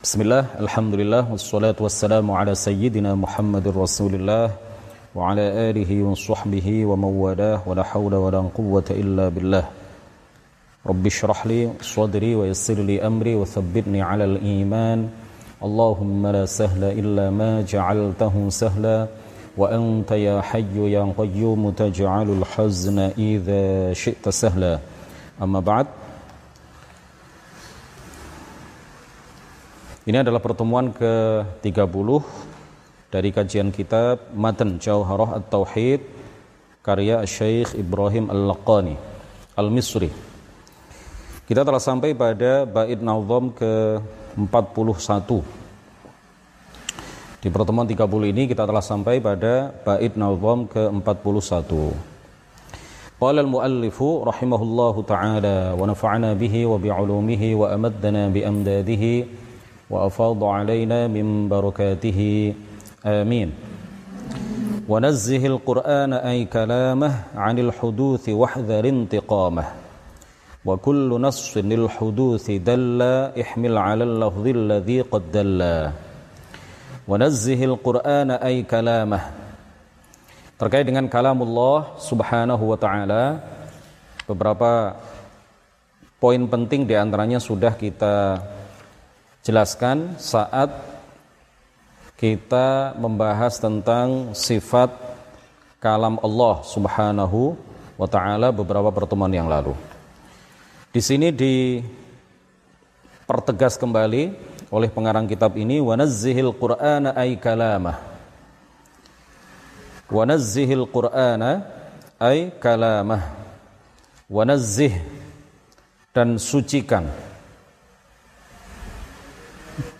Bismillah, Alhamdulillah, wassalatu wassalamu ala sayyidina Muhammadir Rasulillah wa ala alihi wa sahbihi wa mawadah wa la hawla wa la quwwata illa billah Rabbi syrah li sadri wa yassir li amri wa thabbitni ala al-iman Allahumma la sahla illa ma ja'altahu sahla wa anta ya hayyu ya qayyum taj'alul hazna idha Ini adalah pertemuan ke-30 dari kajian kitab Matan Jauharah At-Tauhid karya Syekh Ibrahim Al-Laqani Al-Misri. Kita telah sampai pada bait nazam ke-41. Di pertemuan 30 ini kita telah sampai pada bait nazam ke-41. Qala al-muallifu rahimahullahu ta'ala wa nafa'ana bihi wa bi'ulumihi wa amaddana bi amdadihi وأفاض علينا من بركاته آمين ونزه القرآن أي كلامه عن الحدوث واحذر انتقامه وكل نص للحدوث دل احمل على اللفظ الذي قد دل ونزه القرآن أي كلامه terkait dengan kalamullah subhanahu wa ta'ala beberapa poin penting diantaranya sudah kita jelaskan saat kita membahas tentang sifat kalam Allah Subhanahu wa taala beberapa pertemuan yang lalu. Di sini dipertegas kembali oleh pengarang kitab ini wa nazzihil qur'ana ay kalamah. Wa nazzihil qur'ana ay kalamah. Wa nazzih dan sucikan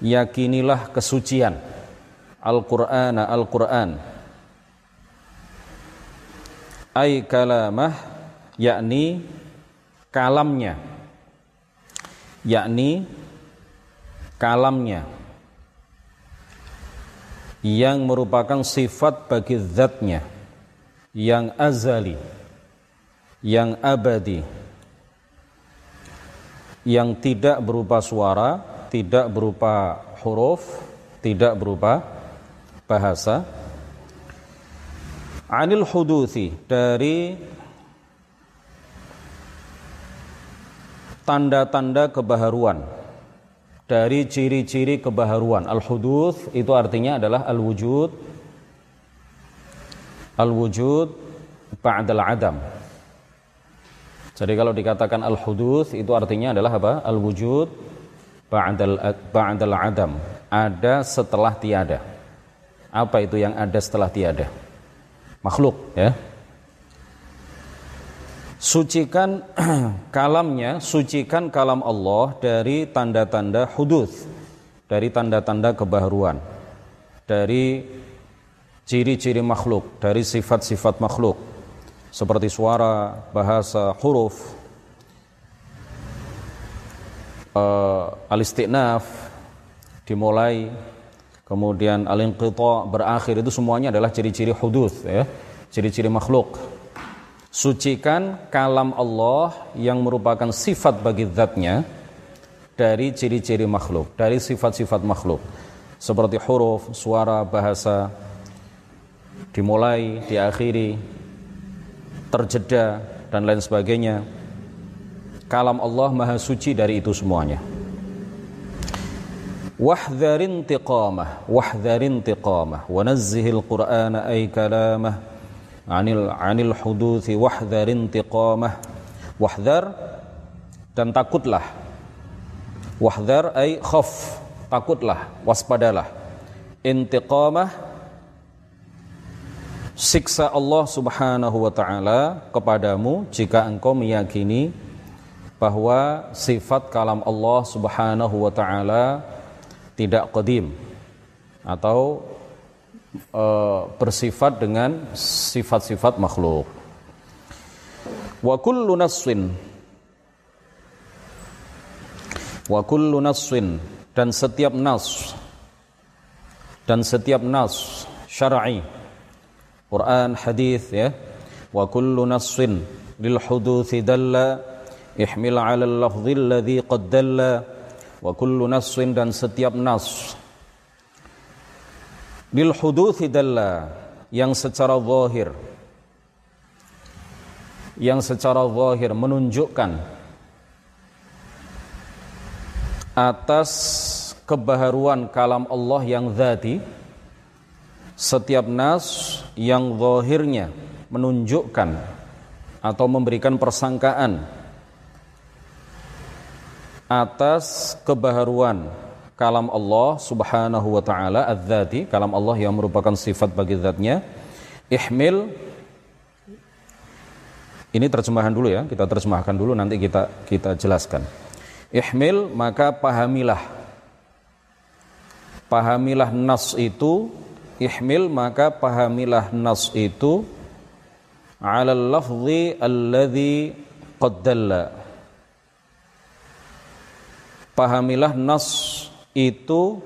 yakinilah kesucian. Al-Qur'an Al-Qur'an. Ay kalamah yakni kalamnya. Yakni kalamnya. Yang merupakan sifat bagi zatnya. Yang azali. Yang abadi. Yang tidak berupa suara tidak berupa huruf, tidak berupa bahasa. Anil huduthi dari tanda-tanda kebaharuan dari ciri-ciri kebaharuan. Al-huduth itu artinya adalah al-wujud al-wujud ba'dal adam. Jadi kalau dikatakan al-huduth itu artinya adalah apa? Al-wujud ba'dal ba'dal adam. Ada setelah tiada. Apa itu yang ada setelah tiada? Makhluk ya. Sucikan kalamnya sucikan kalam Allah dari tanda-tanda hudus dari tanda-tanda kebaharuan dari ciri-ciri makhluk dari sifat-sifat makhluk seperti suara bahasa huruf uh, al-istinaf dimulai kemudian al-inqita berakhir itu semuanya adalah ciri-ciri hudus ya. Ciri-ciri makhluk. Sucikan kalam Allah yang merupakan sifat bagi zatnya dari ciri-ciri makhluk dari sifat-sifat makhluk. Seperti huruf, suara, bahasa dimulai, diakhiri terjeda dan lain sebagainya kalam Allah maha suci dari itu semuanya. Wahdharin tiqamah wahdharin tiqamah wa nazzihil qur'ana ay kalamah. Anil anil huduthi wahdharin tiqamah wahdhar dan takutlah. Wahdhar ay khaf takutlah waspadalah. Intiqamah siksa Allah Subhanahu wa taala kepadamu jika engkau meyakini bahwa sifat kalam Allah Subhanahu wa taala tidak qadim atau e, bersifat dengan sifat-sifat makhluk. Wa kullu nassin wa kullu nassin dan setiap nas dan setiap nas syar'i Quran hadis ya wa kullu nassin lil huduthi dalla ihmil 'ala al-lafdhi alladhi qad dalla wa kullu nassin dan setiap nas. Bil huduthi dalla yang secara zahir yang secara zahir menunjukkan atas kebaharuan kalam Allah yang zati setiap nas yang zahirnya menunjukkan atau memberikan persangkaan atas kebaharuan kalam Allah Subhanahu wa taala adzati kalam Allah yang merupakan sifat bagi zatnya. Ihmil. Ini terjemahan dulu ya kita terjemahkan dulu nanti kita kita jelaskan. Ihmil maka pahamilah. Pahamilah nas itu. Ihmil maka pahamilah nas itu. Ala lafzi alladhi qaddalla pahamilah nas itu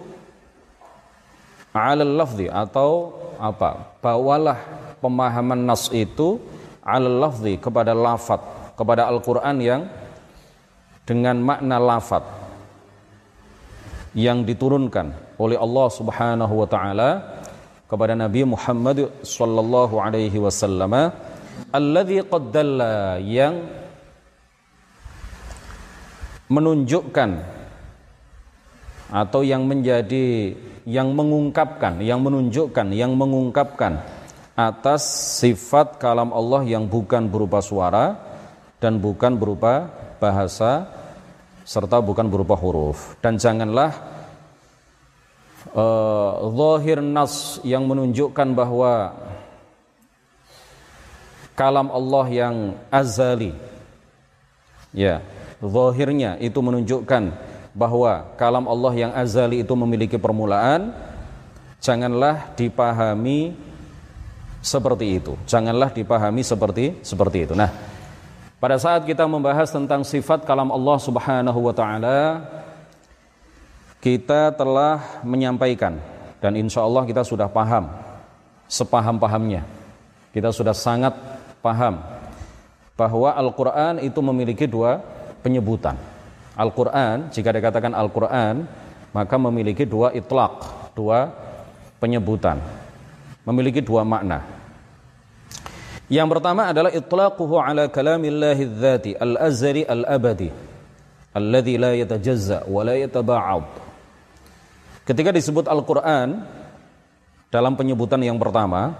ala lafzi atau apa? Bawalah pemahaman nas itu ala lafzi kepada lafat kepada Al-Qur'an yang dengan makna lafat yang diturunkan oleh Allah Subhanahu wa taala kepada Nabi Muhammad sallallahu alaihi wasallam alladzi qaddalla yang menunjukkan atau yang menjadi yang mengungkapkan, yang menunjukkan, yang mengungkapkan atas sifat kalam Allah yang bukan berupa suara dan bukan berupa bahasa serta bukan berupa huruf. Dan janganlah uh, nas yang menunjukkan bahwa kalam Allah yang azali ya zahirnya itu menunjukkan bahwa kalam Allah yang azali itu memiliki permulaan janganlah dipahami seperti itu. Janganlah dipahami seperti seperti itu. Nah pada saat kita membahas tentang sifat kalam Allah Subhanahu wa taala kita telah menyampaikan dan insya Allah kita sudah paham sepaham-pahamnya. Kita sudah sangat paham bahwa Al-Quran itu memiliki dua penyebutan Al-Quran jika dikatakan Al-Quran maka memiliki dua itlaq dua penyebutan. Memiliki dua makna. Yang pertama adalah itlaquhu ala kalamillahi dzati al-azali al-abadi alladhi la yatajazza wa la yataba'ad. Ketika disebut Al-Quran dalam penyebutan yang pertama,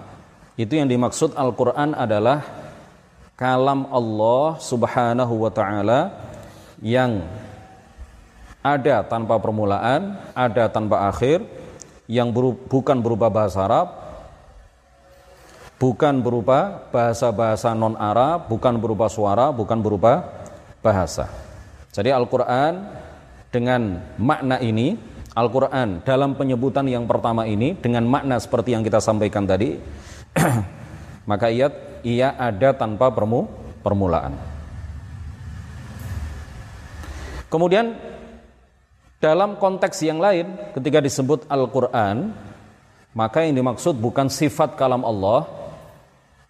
itu yang dimaksud Al-Quran adalah kalam Allah subhanahu wa ta'ala yang ada tanpa permulaan, ada tanpa akhir, yang beru bukan berupa bahasa Arab, bukan berupa bahasa-bahasa non-Arab, bukan berupa suara, bukan berupa bahasa. Jadi Al-Quran dengan makna ini Al-Quran dalam penyebutan yang pertama ini dengan makna seperti yang kita sampaikan tadi maka ia ia ada tanpa permu, permulaan kemudian dalam konteks yang lain ketika disebut Al-Quran maka yang dimaksud bukan sifat kalam Allah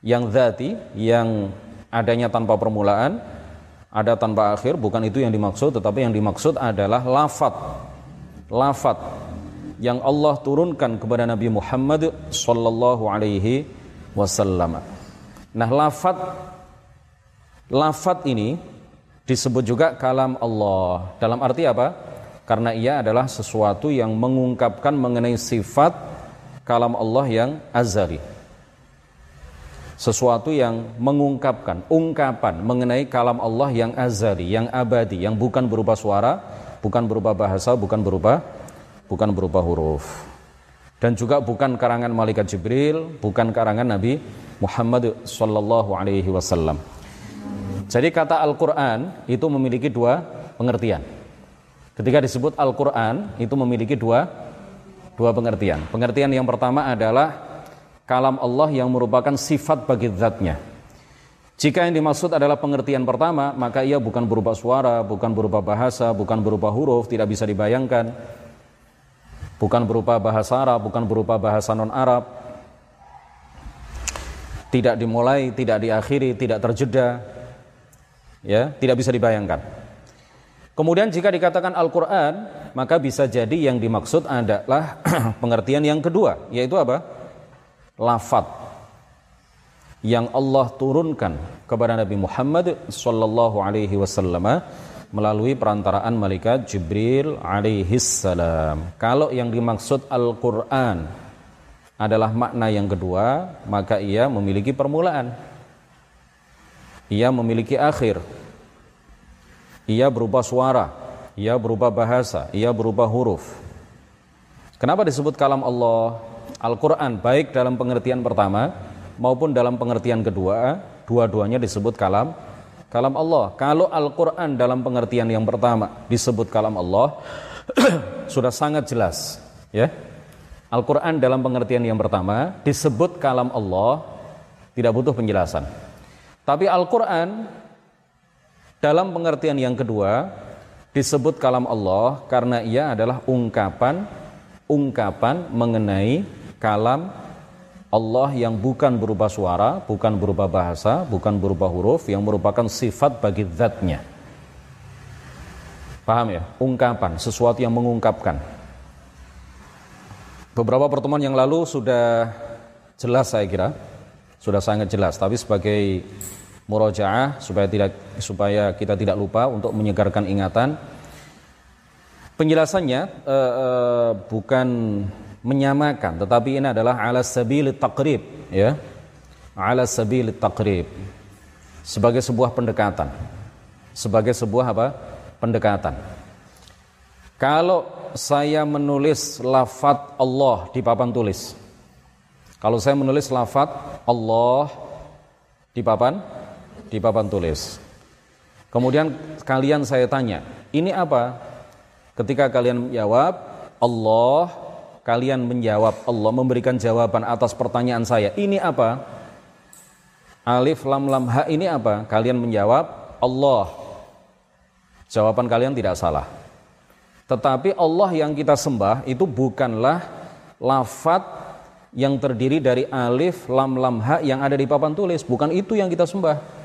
yang zati yang adanya tanpa permulaan ada tanpa akhir bukan itu yang dimaksud tetapi yang dimaksud adalah lafat lafat yang Allah turunkan kepada Nabi Muhammad sallallahu alaihi wasallam. Nah, lafat lafat ini disebut juga kalam Allah. Dalam arti apa? Karena ia adalah sesuatu yang mengungkapkan mengenai sifat kalam Allah yang azali. Sesuatu yang mengungkapkan, ungkapan mengenai kalam Allah yang azali, yang abadi, yang bukan berupa suara, bukan berupa bahasa, bukan berupa bukan berupa huruf. Dan juga bukan karangan malaikat Jibril, bukan karangan Nabi Muhammad sallallahu alaihi wasallam. Jadi kata Al-Qur'an itu memiliki dua pengertian. Ketika disebut Al-Qur'an itu memiliki dua dua pengertian. Pengertian yang pertama adalah kalam Allah yang merupakan sifat bagi zatnya jika yang dimaksud adalah pengertian pertama, maka ia bukan berupa suara, bukan berupa bahasa, bukan berupa huruf, tidak bisa dibayangkan. Bukan berupa bahasa Arab, bukan berupa bahasa non-Arab. Tidak dimulai, tidak diakhiri, tidak terjeda. Ya, tidak bisa dibayangkan. Kemudian jika dikatakan Al-Quran, maka bisa jadi yang dimaksud adalah pengertian yang kedua, yaitu apa? Lafat yang Allah turunkan kepada Nabi Muhammad sallallahu alaihi wasallam melalui perantaraan malaikat Jibril alaihi salam. Kalau yang dimaksud Al-Qur'an adalah makna yang kedua, maka ia memiliki permulaan. Ia memiliki akhir ia berupa suara, ia berupa bahasa, ia berupa huruf. Kenapa disebut kalam Allah? Al-Quran baik dalam pengertian pertama maupun dalam pengertian kedua, dua-duanya disebut kalam kalam Allah. Kalau Al-Quran dalam pengertian yang pertama disebut kalam Allah, sudah sangat jelas. ya. Al-Quran dalam pengertian yang pertama disebut kalam Allah, tidak butuh penjelasan. Tapi Al-Quran dalam pengertian yang kedua, disebut kalam Allah karena ia adalah ungkapan ungkapan mengenai kalam Allah yang bukan berupa suara, bukan berupa bahasa, bukan berupa huruf, yang merupakan sifat bagi zatnya. Paham ya? Ungkapan, sesuatu yang mengungkapkan. Beberapa pertemuan yang lalu sudah jelas saya kira, sudah sangat jelas. Tapi sebagai murojaah supaya tidak supaya kita tidak lupa untuk menyegarkan ingatan. Penjelasannya uh, uh, bukan menyamakan, tetapi ini adalah ala sabil takrib, ya, ala sabil takrib sebagai sebuah pendekatan, sebagai sebuah apa? Pendekatan. Kalau saya menulis lafat Allah di papan tulis, kalau saya menulis lafat Allah di papan di papan tulis. Kemudian kalian saya tanya, ini apa? Ketika kalian menjawab Allah, kalian menjawab Allah memberikan jawaban atas pertanyaan saya. Ini apa? Alif lam lam ha ini apa? Kalian menjawab Allah. Jawaban kalian tidak salah. Tetapi Allah yang kita sembah itu bukanlah lafat yang terdiri dari alif lam lam ha yang ada di papan tulis, bukan itu yang kita sembah.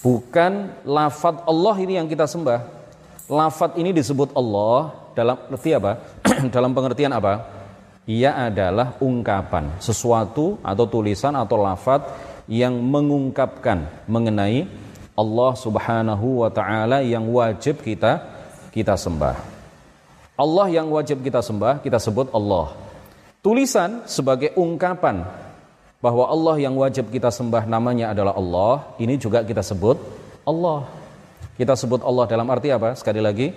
Bukan lafat Allah ini yang kita sembah. Lafat ini disebut Allah dalam arti apa? dalam pengertian apa? Ia adalah ungkapan sesuatu atau tulisan atau lafat yang mengungkapkan mengenai Allah Subhanahu wa taala yang wajib kita kita sembah. Allah yang wajib kita sembah kita sebut Allah. Tulisan sebagai ungkapan bahwa Allah yang wajib kita sembah namanya adalah Allah, ini juga kita sebut Allah. Kita sebut Allah dalam arti apa? Sekali lagi,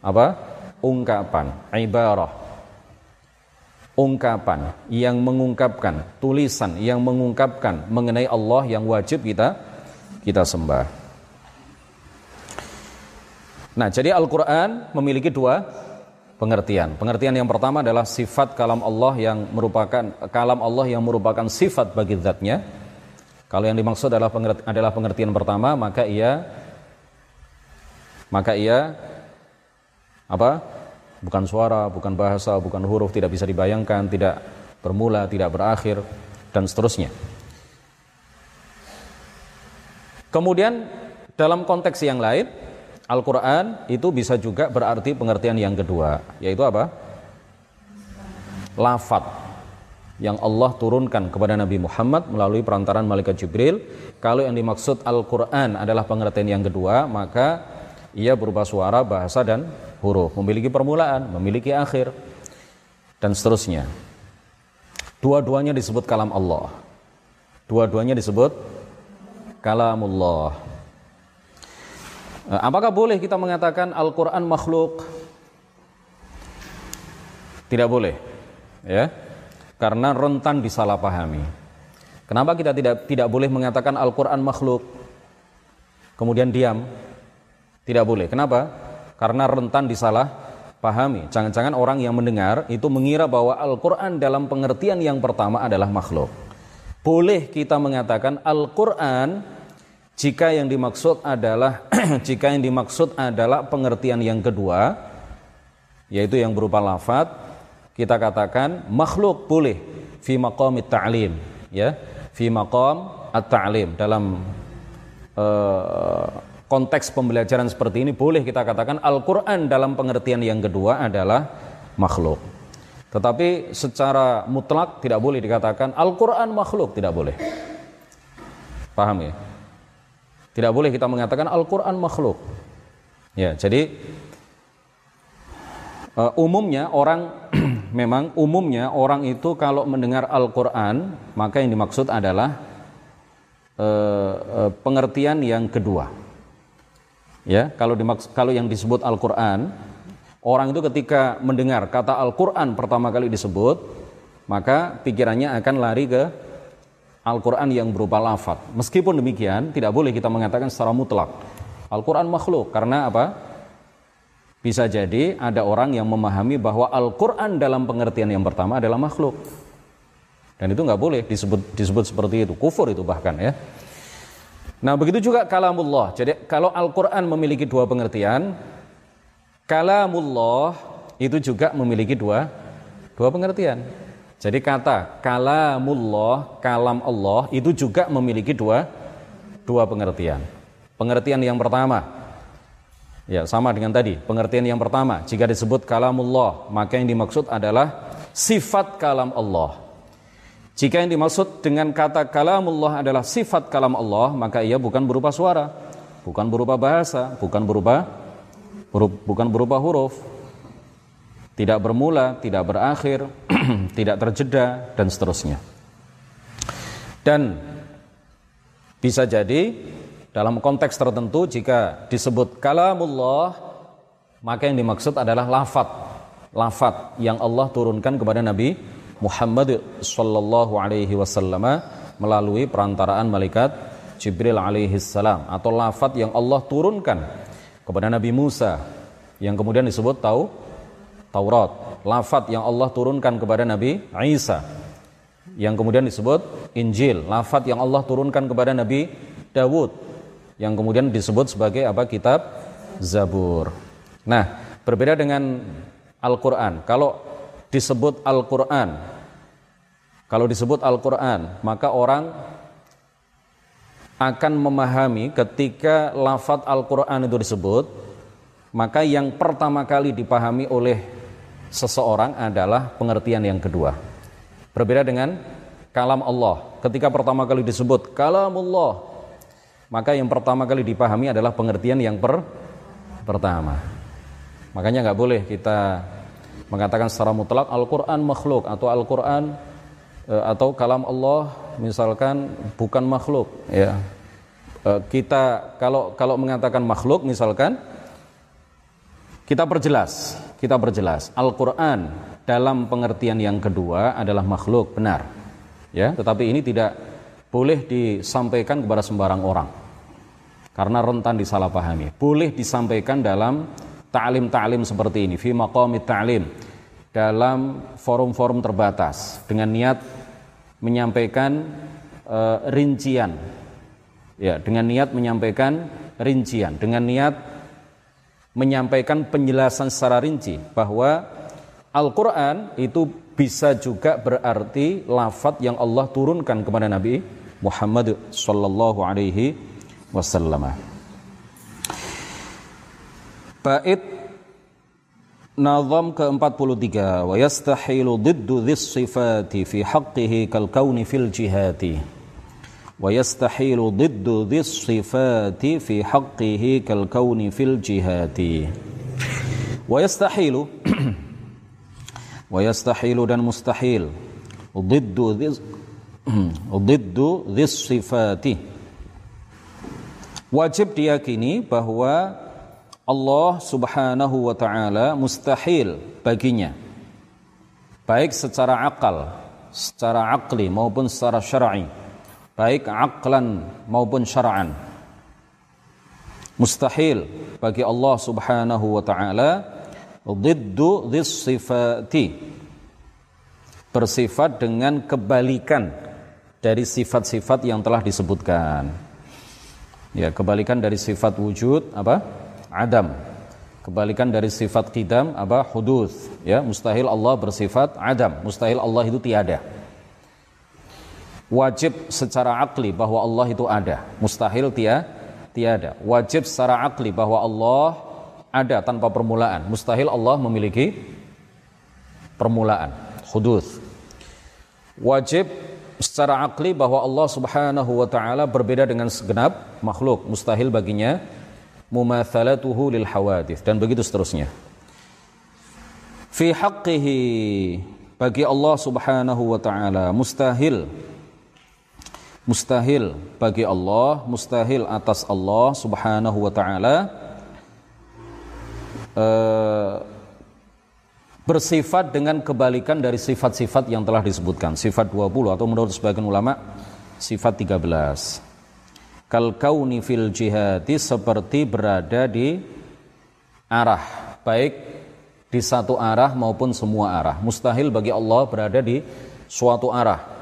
apa? Ungkapan, ibarah. Ungkapan yang mengungkapkan, tulisan yang mengungkapkan mengenai Allah yang wajib kita kita sembah. Nah, jadi Al-Qur'an memiliki dua pengertian. Pengertian yang pertama adalah sifat kalam Allah yang merupakan kalam Allah yang merupakan sifat bagi zatnya. Kalau yang dimaksud adalah pengertian, adalah pengertian pertama, maka ia maka ia apa? Bukan suara, bukan bahasa, bukan huruf, tidak bisa dibayangkan, tidak bermula, tidak berakhir dan seterusnya. Kemudian dalam konteks yang lain Al-Quran itu bisa juga berarti pengertian yang kedua, yaitu apa? Lafat yang Allah turunkan kepada Nabi Muhammad melalui perantaran malaikat Jibril. Kalau yang dimaksud Al-Quran adalah pengertian yang kedua, maka ia berupa suara, bahasa, dan huruf. Memiliki permulaan, memiliki akhir, dan seterusnya. Dua-duanya disebut kalam Allah. Dua-duanya disebut kalamullah. Eh, apakah boleh kita mengatakan Al-Quran makhluk? Tidak boleh, ya, karena rentan disalahpahami. Kenapa kita tidak tidak boleh mengatakan Al-Quran makhluk? Kemudian diam, tidak boleh. Kenapa? Karena rentan disalahpahami. Jangan-jangan orang yang mendengar itu mengira bahwa Al-Quran dalam pengertian yang pertama adalah makhluk. Boleh kita mengatakan Al-Quran jika yang dimaksud adalah jika yang dimaksud adalah pengertian yang kedua yaitu yang berupa lafat kita katakan makhluk boleh fi maqam ta'lim ya fi maqam at-ta'lim dalam uh, konteks pembelajaran seperti ini boleh kita katakan Al-Quran dalam pengertian yang kedua adalah makhluk. Tetapi secara mutlak tidak boleh dikatakan Al-Quran makhluk, tidak boleh. Paham ya? Tidak boleh kita mengatakan Al-Quran makhluk. Ya, jadi uh, umumnya orang memang umumnya orang itu kalau mendengar Al-Quran maka yang dimaksud adalah uh, uh, pengertian yang kedua Ya, kalau dimaks kalau yang disebut Al-Qur'an, orang itu ketika mendengar kata Al-Qur'an pertama kali disebut, maka pikirannya akan lari ke Al-Qur'an yang berupa lafaz. Meskipun demikian, tidak boleh kita mengatakan secara mutlak Al-Qur'an makhluk karena apa? Bisa jadi ada orang yang memahami bahwa Al-Qur'an dalam pengertian yang pertama adalah makhluk. Dan itu nggak boleh disebut disebut seperti itu, kufur itu bahkan ya. Nah, begitu juga kalamullah. Jadi kalau Al-Qur'an memiliki dua pengertian, kalamullah itu juga memiliki dua dua pengertian. Jadi kata kalamullah, kalam Allah itu juga memiliki dua dua pengertian. Pengertian yang pertama ya sama dengan tadi. Pengertian yang pertama, jika disebut kalamullah, maka yang dimaksud adalah sifat kalam Allah. Jika yang dimaksud dengan kata kalamullah adalah sifat kalam Allah, maka ia bukan berupa suara, bukan berupa bahasa, bukan berupa bukan berupa huruf. Tidak bermula, tidak berakhir, tidak terjeda dan seterusnya. Dan bisa jadi dalam konteks tertentu jika disebut kalamullah maka yang dimaksud adalah lafat lafat yang Allah turunkan kepada Nabi Muhammad sallallahu alaihi wasallam melalui perantaraan malaikat Jibril alaihi salam atau lafat yang Allah turunkan kepada Nabi Musa yang kemudian disebut tahu Taurat, lafat yang Allah turunkan kepada Nabi Isa yang kemudian disebut Injil, lafat yang Allah turunkan kepada Nabi Dawud yang kemudian disebut sebagai apa kitab Zabur. Nah, berbeda dengan Al-Qur'an. Kalau disebut Al-Quran kalau disebut Al-Quran maka orang akan memahami ketika lafat Al-Quran itu disebut maka yang pertama kali dipahami oleh seseorang adalah pengertian yang kedua. Berbeda dengan kalam Allah. Ketika pertama kali disebut kalamullah maka yang pertama kali dipahami adalah pengertian yang per pertama. Makanya nggak boleh kita mengatakan secara mutlak Al-Qur'an makhluk atau Al-Qur'an e, atau kalam Allah misalkan bukan makhluk ya. E, kita kalau kalau mengatakan makhluk misalkan kita perjelas, kita perjelas Al-Qur'an dalam pengertian yang kedua adalah makhluk benar. Ya, tetapi ini tidak boleh disampaikan kepada sembarang orang. Karena rentan disalahpahami. Boleh disampaikan dalam ta'lim-ta'lim seperti ini fi maqamit ta'lim dalam forum-forum terbatas dengan niat menyampaikan uh, rincian ya dengan niat menyampaikan rincian dengan niat menyampaikan penjelasan secara rinci bahwa Al-Qur'an itu bisa juga berarti lafat yang Allah turunkan kepada Nabi Muhammad sallallahu alaihi wasallam. Bait nazam ke-43 wa yastahilu diddu dhis sifati fi haqqihi kal kauni fil jihati sifati fi haqqihi kal kauni fil jihati wa yastahilu wa yastahilu dan mustahil diddu dhis diddu dhis sifati wajib diyakini bahwa Allah Subhanahu wa taala mustahil baginya. Baik secara akal, secara akli maupun secara syar'i, baik aklan maupun syara'an. Mustahil bagi Allah Subhanahu wa taala diddu sifati bersifat dengan kebalikan dari sifat-sifat yang telah disebutkan. Ya, kebalikan dari sifat wujud apa? adam. Kebalikan dari sifat qidam apa? Hudus. Ya, mustahil Allah bersifat adam. Mustahil Allah itu tiada. Wajib secara akli bahwa Allah itu ada. Mustahil tia, tiada. Wajib secara akli bahwa Allah ada tanpa permulaan. Mustahil Allah memiliki permulaan, hudus. Wajib secara akli bahwa Allah Subhanahu wa taala berbeda dengan segenap makhluk, mustahil baginya mumatsalatuhu lil hawadith dan begitu seterusnya. Fi haqqihi bagi Allah Subhanahu wa taala mustahil mustahil bagi Allah, mustahil atas Allah Subhanahu wa taala uh, bersifat dengan kebalikan dari sifat-sifat yang telah disebutkan. Sifat 20 atau menurut sebagian ulama sifat 13. Kal kauni fil jihadi seperti berada di arah baik di satu arah maupun semua arah. Mustahil bagi Allah berada di suatu arah.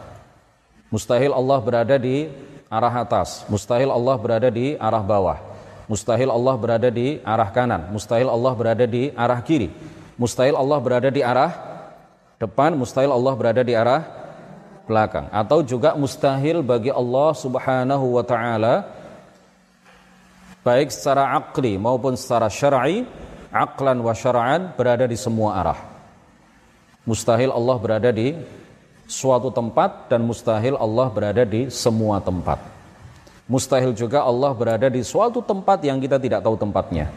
Mustahil Allah berada di arah atas. Mustahil Allah berada di arah bawah. Mustahil Allah berada di arah kanan, mustahil Allah berada di arah kiri. Mustahil Allah berada di arah depan, mustahil Allah berada di arah belakang. Atau juga mustahil bagi Allah Subhanahu wa taala baik secara akli maupun secara syar'i, aklan wa syara'an berada di semua arah. Mustahil Allah berada di suatu tempat dan mustahil Allah berada di semua tempat. Mustahil juga Allah berada di suatu tempat yang kita tidak tahu tempatnya.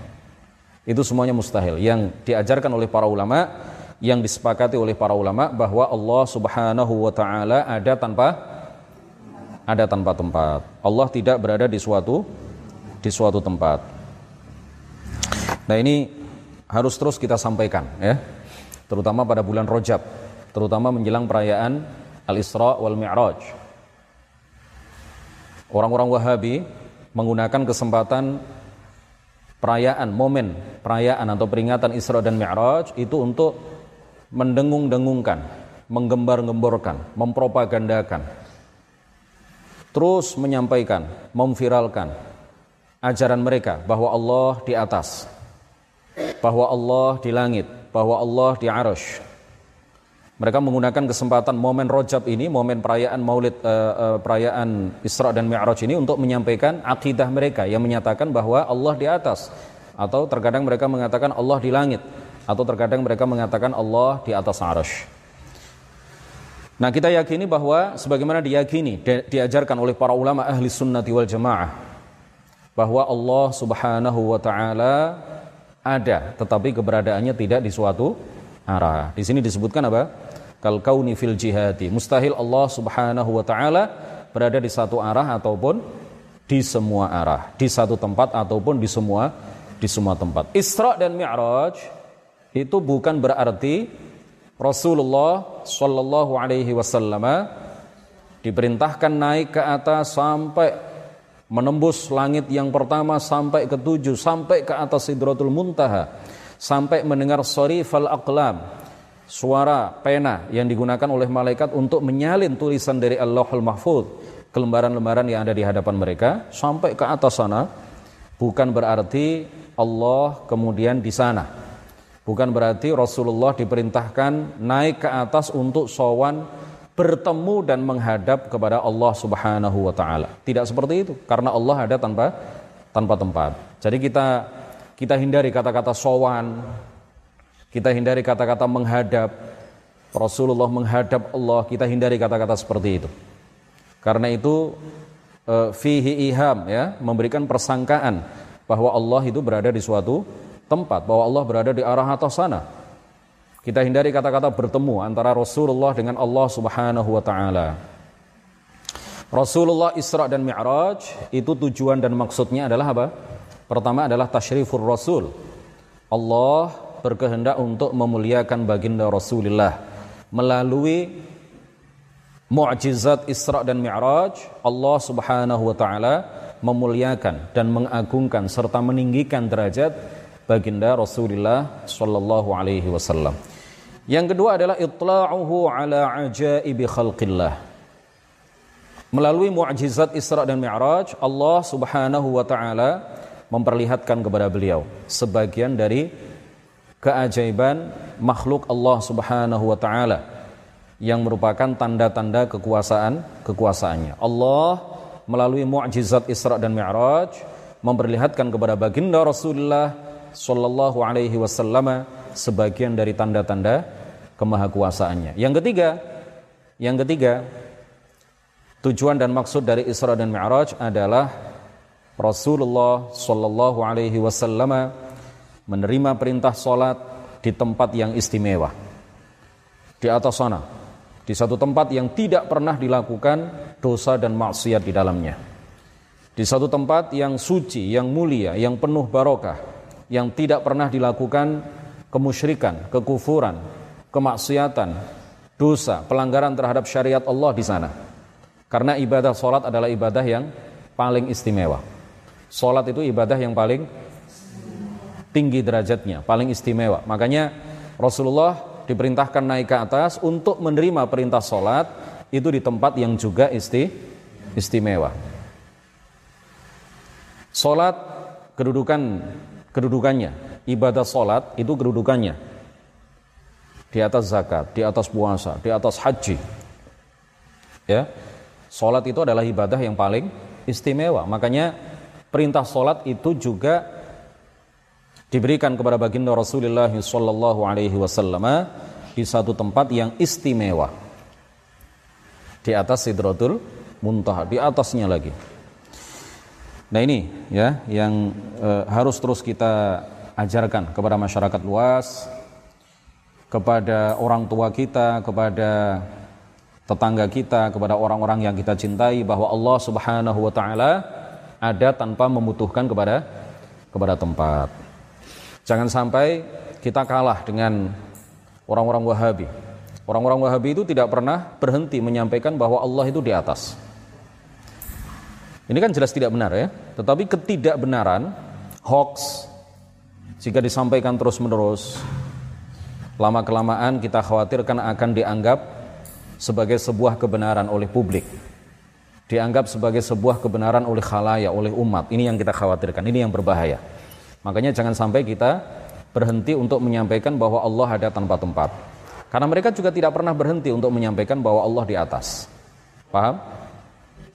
Itu semuanya mustahil. Yang diajarkan oleh para ulama, yang disepakati oleh para ulama bahwa Allah Subhanahu wa taala ada tanpa ada tanpa tempat. Allah tidak berada di suatu di suatu tempat. Nah, ini harus terus kita sampaikan ya. Terutama pada bulan Rajab, terutama menjelang perayaan Al-Isra wal Mi'raj. Orang-orang Wahabi menggunakan kesempatan perayaan, momen perayaan atau peringatan Isra dan Mi'raj itu untuk mendengung-dengungkan, menggembar-gemborkan, mempropagandakan, terus menyampaikan, memviralkan ajaran mereka bahwa Allah di atas, bahwa Allah di langit, bahwa Allah di arsh, mereka menggunakan kesempatan momen Rojab ini, momen perayaan Maulid, uh, uh, perayaan Isra dan Mi'raj ini untuk menyampaikan akidah mereka yang menyatakan bahwa Allah di atas, atau terkadang mereka mengatakan Allah di langit, atau terkadang mereka mengatakan Allah di atas arash. Nah kita yakini bahwa sebagaimana diyakini, di, diajarkan oleh para ulama ahli sunnati wal jamaah, bahwa Allah subhanahu wa ta'ala ada, tetapi keberadaannya tidak di suatu arah. Di sini disebutkan apa? Kal kauni fil jihadi. Mustahil Allah Subhanahu wa taala berada di satu arah ataupun di semua arah, di satu tempat ataupun di semua di semua tempat. Isra dan Mi'raj itu bukan berarti Rasulullah Shallallahu alaihi wasallam diperintahkan naik ke atas sampai menembus langit yang pertama sampai ke tujuh sampai ke atas Sidratul Muntaha sampai mendengar fal aqlam suara pena yang digunakan oleh malaikat untuk menyalin tulisan dari Allahul Mahfud ke lembaran-lembaran yang ada di hadapan mereka sampai ke atas sana bukan berarti Allah kemudian di sana bukan berarti Rasulullah diperintahkan naik ke atas untuk sowan bertemu dan menghadap kepada Allah Subhanahu wa taala. Tidak seperti itu karena Allah ada tanpa tanpa tempat. Jadi kita kita hindari kata-kata sowan, kita hindari kata-kata menghadap. Rasulullah menghadap Allah, kita hindari kata-kata seperti itu. Karena itu e, fihi iham ya, memberikan persangkaan bahwa Allah itu berada di suatu tempat, bahwa Allah berada di arah atas sana. Kita hindari kata-kata bertemu antara Rasulullah dengan Allah Subhanahu wa taala. Rasulullah Isra dan Mi'raj itu tujuan dan maksudnya adalah apa? Pertama adalah tasyrifur Rasul. Allah berkehendak untuk memuliakan baginda Rasulullah melalui mukjizat Isra dan Mi'raj Allah Subhanahu wa taala memuliakan dan mengagungkan serta meninggikan derajat baginda Rasulullah sallallahu alaihi wasallam. Yang kedua adalah itla'uhu ala ajaibi khalqillah. Melalui mukjizat Isra dan Mi'raj Allah Subhanahu wa taala memperlihatkan kepada beliau sebagian dari keajaiban makhluk Allah Subhanahu wa taala yang merupakan tanda-tanda kekuasaan kekuasaannya. Allah melalui mukjizat Isra dan Mi'raj memperlihatkan kepada baginda Rasulullah sallallahu alaihi wasallam sebagian dari tanda-tanda kemahakuasaannya. Yang ketiga, yang ketiga, tujuan dan maksud dari Isra dan Mi'raj adalah Rasulullah sallallahu alaihi wasallam menerima perintah salat di tempat yang istimewa. Di atas sana, di satu tempat yang tidak pernah dilakukan dosa dan maksiat di dalamnya. Di satu tempat yang suci, yang mulia, yang penuh barokah, yang tidak pernah dilakukan kemusyrikan, kekufuran, kemaksiatan, dosa, pelanggaran terhadap syariat Allah di sana. Karena ibadah solat adalah ibadah yang paling istimewa. Solat itu ibadah yang paling tinggi derajatnya, paling istimewa. Makanya Rasulullah diperintahkan naik ke atas untuk menerima perintah solat itu di tempat yang juga isti, istimewa. Solat kedudukan kedudukannya, ibadah solat itu kedudukannya di atas zakat, di atas puasa, di atas haji. Ya, solat itu adalah ibadah yang paling istimewa. Makanya perintah solat itu juga diberikan kepada baginda Rasulullah Sallallahu Alaihi Wasallam di satu tempat yang istimewa di atas Sidratul Muntaha, di atasnya lagi. Nah ini ya yang e, harus terus kita ajarkan kepada masyarakat luas, kepada orang tua kita, kepada tetangga kita, kepada orang-orang yang kita cintai bahwa Allah Subhanahu wa taala ada tanpa membutuhkan kepada kepada tempat. Jangan sampai kita kalah dengan orang-orang Wahabi. Orang-orang Wahabi itu tidak pernah berhenti menyampaikan bahwa Allah itu di atas. Ini kan jelas tidak benar ya. Tetapi ketidakbenaran, hoax, jika disampaikan terus-menerus, lama-kelamaan kita khawatirkan akan dianggap sebagai sebuah kebenaran oleh publik. Dianggap sebagai sebuah kebenaran oleh khalaya, oleh umat. Ini yang kita khawatirkan, ini yang berbahaya. Makanya jangan sampai kita berhenti untuk menyampaikan bahwa Allah ada tanpa tempat. Karena mereka juga tidak pernah berhenti untuk menyampaikan bahwa Allah di atas. Paham?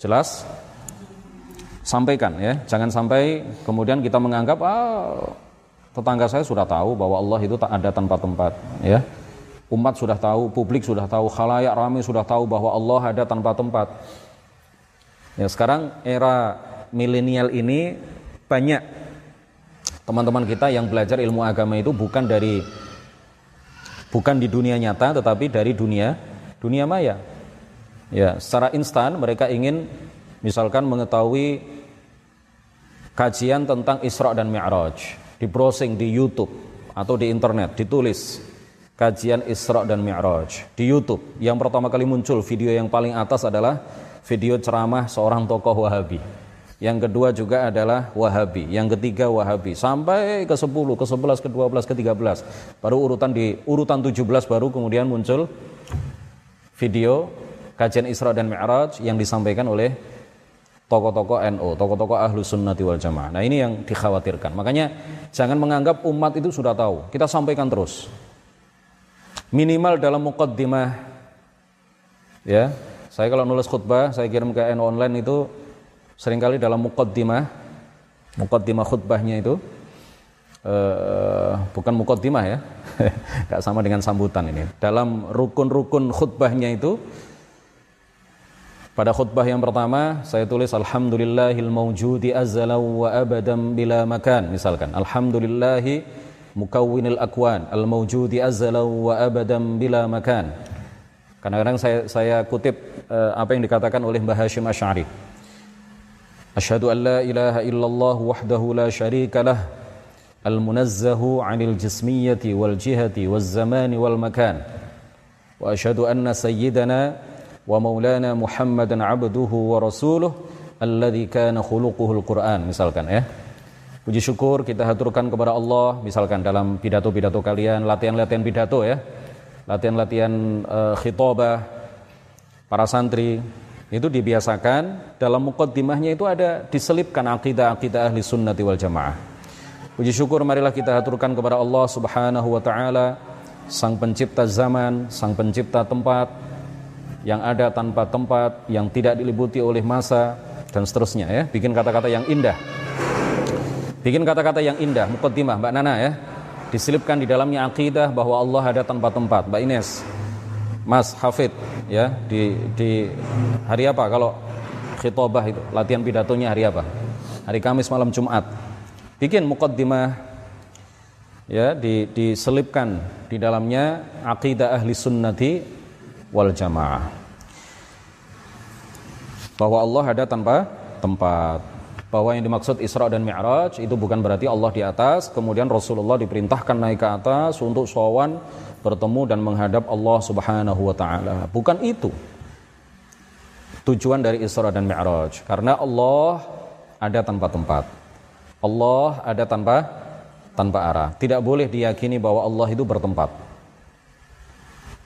Jelas? sampaikan ya jangan sampai kemudian kita menganggap ah tetangga saya sudah tahu bahwa Allah itu tak ada tanpa tempat ya umat sudah tahu publik sudah tahu khalayak ramai sudah tahu bahwa Allah ada tanpa tempat ya sekarang era milenial ini banyak teman-teman kita yang belajar ilmu agama itu bukan dari bukan di dunia nyata tetapi dari dunia dunia maya. Ya secara instan mereka ingin misalkan mengetahui kajian tentang Isra dan Mi'raj di browsing di YouTube atau di internet ditulis kajian Isra dan Mi'raj di YouTube. Yang pertama kali muncul video yang paling atas adalah video ceramah seorang tokoh Wahabi yang kedua juga adalah Wahabi yang ketiga Wahabi sampai ke 10 ke 11 ke 12 ke 13 baru urutan di urutan 17 baru kemudian muncul video kajian Isra dan Mi'raj yang disampaikan oleh tokoh-tokoh NU, tokoh-tokoh ahlu sunnati wal jamaah. Nah ini yang dikhawatirkan. Makanya jangan menganggap umat itu sudah tahu. Kita sampaikan terus. Minimal dalam mukaddimah. Ya, saya kalau nulis khutbah, saya kirim ke NU online itu sering kali dalam mukaddimah, mukaddimah khutbahnya itu uh, bukan mukaddimah ya, gak sama dengan sambutan ini. Dalam rukun-rukun khutbahnya itu pada khutbah yang pertama saya tulis alhamdulillahil mawjudi azzalan wa abadan bila makan misalkan alhamdulillahi mukawwinil akwan al mawjudi azzalan wa abadan bila makan. Kadang-kadang saya saya kutip uh, apa yang dikatakan oleh Mbah Hashim Asy'ari. La syarika lah al munazzahu 'anil jismiyyati wal jihati waz zamani wal makan. Wa asyhadu anna sayyidana wa maulana Muhammadan abduhu wa rasuluh alladzi kana khuluquhul Qur'an misalkan ya. Puji syukur kita haturkan kepada Allah misalkan dalam pidato-pidato kalian, latihan-latihan pidato ya. Latihan-latihan uh, khitobah para santri itu dibiasakan dalam mukaddimahnya itu ada diselipkan akidah-akidah ahli sunnati wal jamaah. Puji syukur marilah kita haturkan kepada Allah Subhanahu wa taala sang pencipta zaman, sang pencipta tempat, yang ada tanpa tempat, yang tidak diliputi oleh masa dan seterusnya ya. Bikin kata-kata yang indah. Bikin kata-kata yang indah, mukaddimah Mbak Nana ya. Diselipkan di dalamnya akidah bahwa Allah ada tanpa tempat. Mbak Ines, Mas Hafid ya di di hari apa kalau khitobah itu latihan pidatonya hari apa? Hari Kamis malam Jumat. Bikin mukaddimah ya di, diselipkan di dalamnya akidah ahli sunnati wal jamaah bahwa Allah ada tanpa tempat bahwa yang dimaksud Isra dan Mi'raj itu bukan berarti Allah di atas, kemudian Rasulullah diperintahkan naik ke atas untuk sowan bertemu dan menghadap Allah Subhanahu wa taala. Bukan itu. Tujuan dari Isra dan Mi'raj karena Allah ada tanpa tempat. Allah ada tanpa tanpa arah. Tidak boleh diyakini bahwa Allah itu bertempat.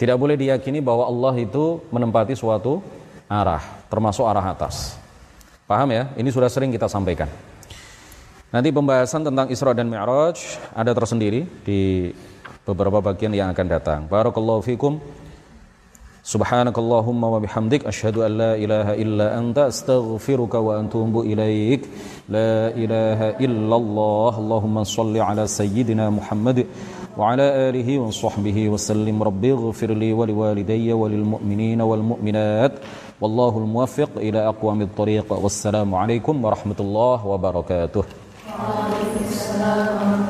Tidak boleh diyakini bahwa Allah itu menempati suatu arah, termasuk arah atas. Paham ya? Ini sudah sering kita sampaikan. Nanti pembahasan tentang Isra dan Mi'raj ada tersendiri di beberapa bagian yang akan datang. Barakallahu fikum. Subhanakallahumma wa bihamdik asyhadu an la ilaha illa anta astaghfiruka wa antubu ilaik. La ilaha illallah. Allahumma shalli ala sayyidina Muhammad wa ala alihi wa sahbihi wa sallim. Rabbi ighfir li wa liwalidayya wa lil mu'minina wal mu'minat. Wallahu al-muwaffiq ila aqwamit tariq. Wassalamu alaikum warahmatullahi wabarakatuh. Waalaikumsalam.